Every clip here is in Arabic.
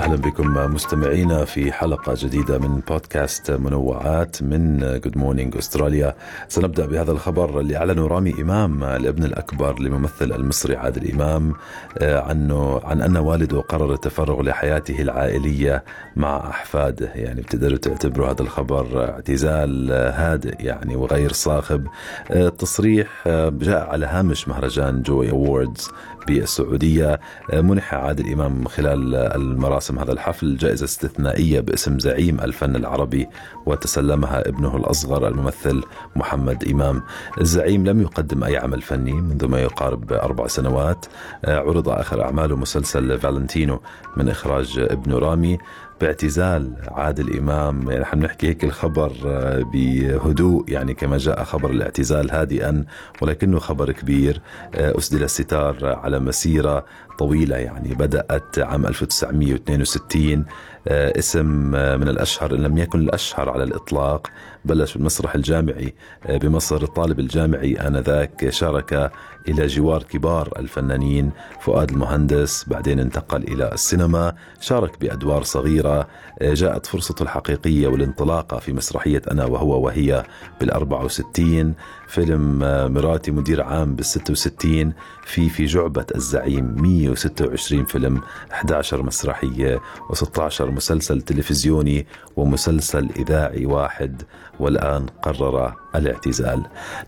أهلا بكم مستمعينا في حلقة جديدة من بودكاست منوعات من Good Morning Australia سنبدأ بهذا الخبر اللي أعلنه رامي إمام الابن الأكبر لممثل المصري عادل إمام آه، عنه عن أن والده قرر التفرغ لحياته العائلية مع احفاده يعني بتقدروا تعتبروا هذا الخبر اعتزال هادئ يعني وغير صاخب. التصريح آه، جاء على هامش مهرجان Joy Awards بالسعودية. آه، منح عادل إمام خلال المراسم مراسم هذا الحفل جائزة استثنائية باسم زعيم الفن العربي وتسلمها ابنه الأصغر الممثل محمد إمام. الزعيم لم يقدم أي عمل فني منذ ما يقارب أربع سنوات. عرض آخر أعماله مسلسل فالنتينو من إخراج ابن رامي. باعتزال عادل إمام. يعني نحن نحكي هيك الخبر آه، بهدوء يعني كما جاء خبر الاعتزال هادئا ولكنه خبر كبير. آه، أسدل الستار على مسيرة طويلة يعني بدأت عام 1962 آه، اسم من الأشهر إن لم يكن الأشهر على الإطلاق بلش المسرح الجامعي بمصر. الطالب الجامعي آنذاك شارك إلى جوار كبار الفنانين فؤاد المهندس بعدين انتقل إلى السينما شارك بأدوار صغيرة جاءت فرصته الحقيقية والانطلاقة في مسرحية أنا وهو وهي بال 64 فيلم مراتي مدير عام بال 66 في في جعبة الزعيم 126 فيلم 11 مسرحية و16 مسلسل تلفزيوني ومسلسل إذاعي واحد والآن قرر الاعتزال.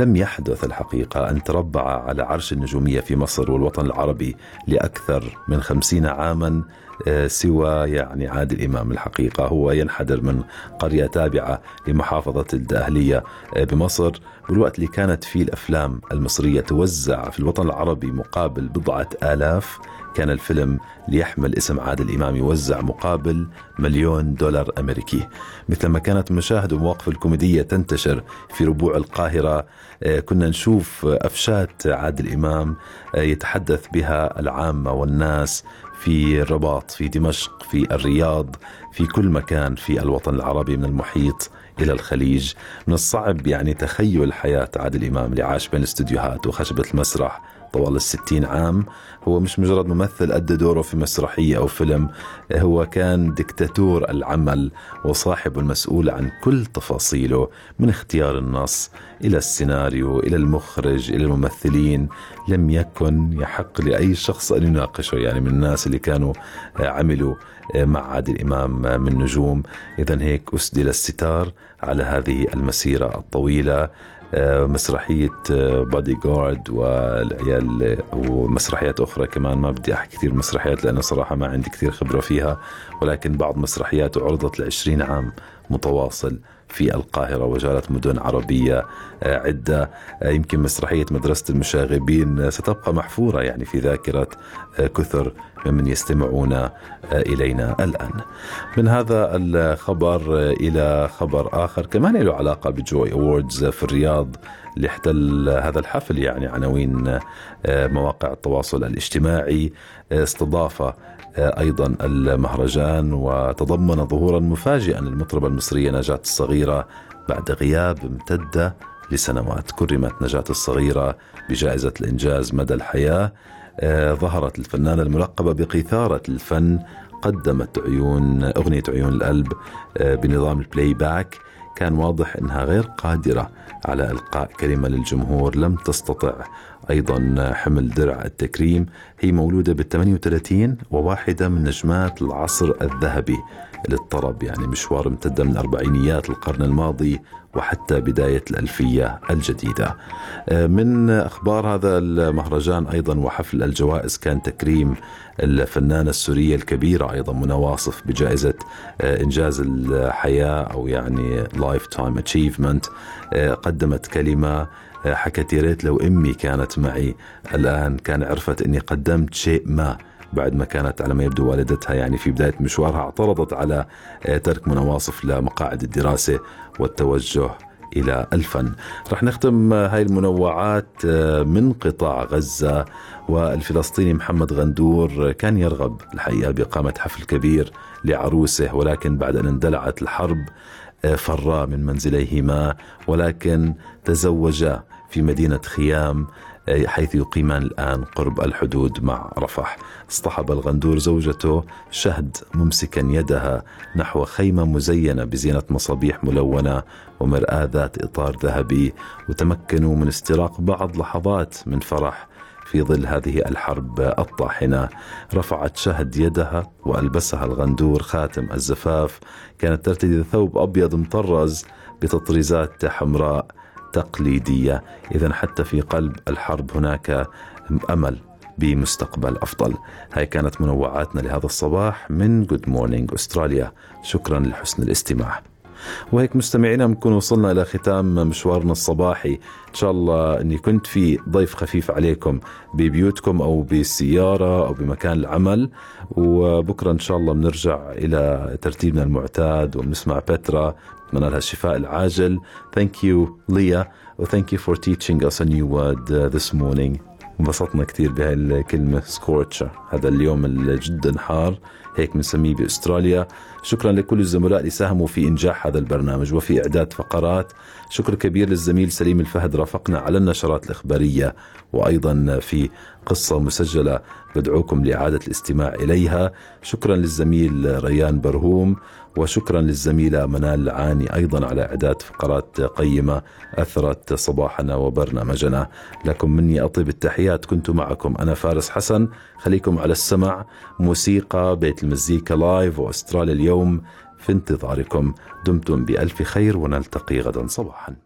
لم يحدث الحقيقة أن تربع على عرش النجومية في مصر والوطن العربي لأكثر من خمسين عاما آه، سوى يعني عادل إمام. الحقيقة هو ينحدر من قرية تابعة لمحافظة الداهلية آه، بمصر. بالوقت اللي كانت فيه الأفلام المصرية توزع في الوطن العربي مقابل بضعة آلاف كان الفيلم ليحمل اسم عادل إمام يوزع مقابل مليون دولار أمريكي. مثلما كانت مشاهد ومواقف الكوميدية تنتشر في ربوع القاهرة آه، كنا نشوف أفشات عادل إمام يتحدث بها العامة والناس في الرباط في دمشق في الرياض في كل مكان في الوطن العربي من المحيط إلى الخليج. من الصعب يعني تخيل حياة عادل إمام اللي عاش بين الاستديوهات وخشبة المسرح. طوال الستين عام. هو مش مجرد ممثل أدى دوره في مسرحية أو فيلم هو كان دكتاتور العمل وصاحب المسؤول عن كل تفاصيله من اختيار النص إلى السيناريو إلى المخرج إلى الممثلين. لم يكن يحق لأي شخص أن يناقشه يعني من الناس اللي كانوا عملوا مع عادل إمام من نجوم. إذا هيك أسدل الستار على هذه المسيرة الطويلة. آه، مسرحية بادي آه، جارد والعيال ومسرحيات أخرى كمان. ما بدي أحكي كثير مسرحيات لأنه صراحة ما عندي كثير خبرة فيها ولكن بعض مسرحياته عرضت لعشرين عام متواصل. في القاهرة وجالت مدن عربية آه، عدة يمكن مسرحية مدرسة المشاغبين ستبقى محفورة يعني في ذاكرة كثر ممن يستمعون إلينا الآن. من هذا الخبر إلى خبر آخر. كمان له علاقة بجوي أوردز في الرياض احتل هذا الحفل يعني عناوين مواقع التواصل الاجتماعي استضاف أيضا المهرجان وتضمن ظهورا مفاجئا للمطربة المصرية نجاة الصغيرة بعد غياب امتد لسنوات. كرمت نجاة الصغيرة بجائزة الإنجاز مدى الحياة. آه، ظهرت الفنانة الملقبة بقيثارة الفن قدمت عيون أغنية عيون القلب آه، بنظام ال playback. كان واضح إنها غير قادرة على إلقاء كلمة للجمهور لم تستطع أيضا حمل درع التكريم. هي مولودة بال 38 وواحدة من نجمات العصر الذهبي. للطرب يعني مشوار امتد من أربعينيات القرن الماضي وحتى بداية الألفية الجديدة. آه، من أخبار هذا المهرجان أيضا وحفل الجوائز كان تكريم الفنانة السورية الكبيرة أيضا منى واصف بجائزة آه، إنجاز الحياة أو يعني lifetime achievement قدمت كلمة حكت يا ريت لو أمي كانت معي. الآن كان عرفت إني قدمت شيء ما. بعد ما كانت على ما يبدو والدتها يعني في بداية مشوارها اعترضت على ترك مناصف لمقاعد الدراسة والتوجه إلى الفن. رح نختم هاي المنوعات من قطاع غزة والفلسطيني محمد غندور كان يرغب الحقيقة بإقامة حفل كبير لعروسه ولكن بعد أن اندلعت الحرب فرا من منزليهما ولكن تزوجا في مدينة خيام حيث يقيمان الآن قرب الحدود مع رفح. اصطحب الغندور زوجته شهد ممسكا يدها نحو خيمة مزينة بزينة مصابيح ملونة ومرآة ذات إطار ذهبي وتمكنوا من استراق بعض لحظات من فرح في ظل هذه الحرب الطاحنة. رفعت شهد يدها وألبسها الغندور خاتم الزفاف. كانت ترتدي ثوب أبيض مطرز بتطريزات حمراء. تقليدية إذا حتى في قلب الحرب هناك أمل بمستقبل أفضل. هاي كانت منوعاتنا لهذا الصباح من Good Morning Australia شكرا لحسن الاستماع. وهيك مستمعينا بنكون وصلنا إلى ختام مشوارنا الصباحي. إن شاء الله أني كنت في ضيف خفيف عليكم ببيوتكم أو بالسيارة أو بمكان العمل. وبكرة إن شاء الله بنرجع إلى ترتيبنا المعتاد وبنسمع بترا نتمنى لها الشفاء العاجل. Thank you ليا و thank you for teaching us a new word uh, this morning. انبسطنا كثير بهاي الكلمة سكورتشر هذا اليوم جدا حار. هيك بنسميه بأستراليا. شكرا لكل الزملاء اللي ساهموا في إنجاح هذا البرنامج وفي إعداد فقرات. شكر كبير للزميل سليم الفهد. رافقنا على النشرات الإخبارية وأيضا في قصة مسجلة بدعوكم لإعادة الاستماع إليها. شكرا للزميل ريان برهوم وشكرا للزميلة منال العاني أيضا على إعداد فقرات قيمة أثرت صباحنا وبرنامجنا. لكم مني أطيب التحيات كنت معكم أنا فارس حسن. خليكم على السمع موسيقى بيت المزيكا لايف وأستراليا اليوم في انتظاركم. دمتم بألف خير ونلتقي غدا صباحا.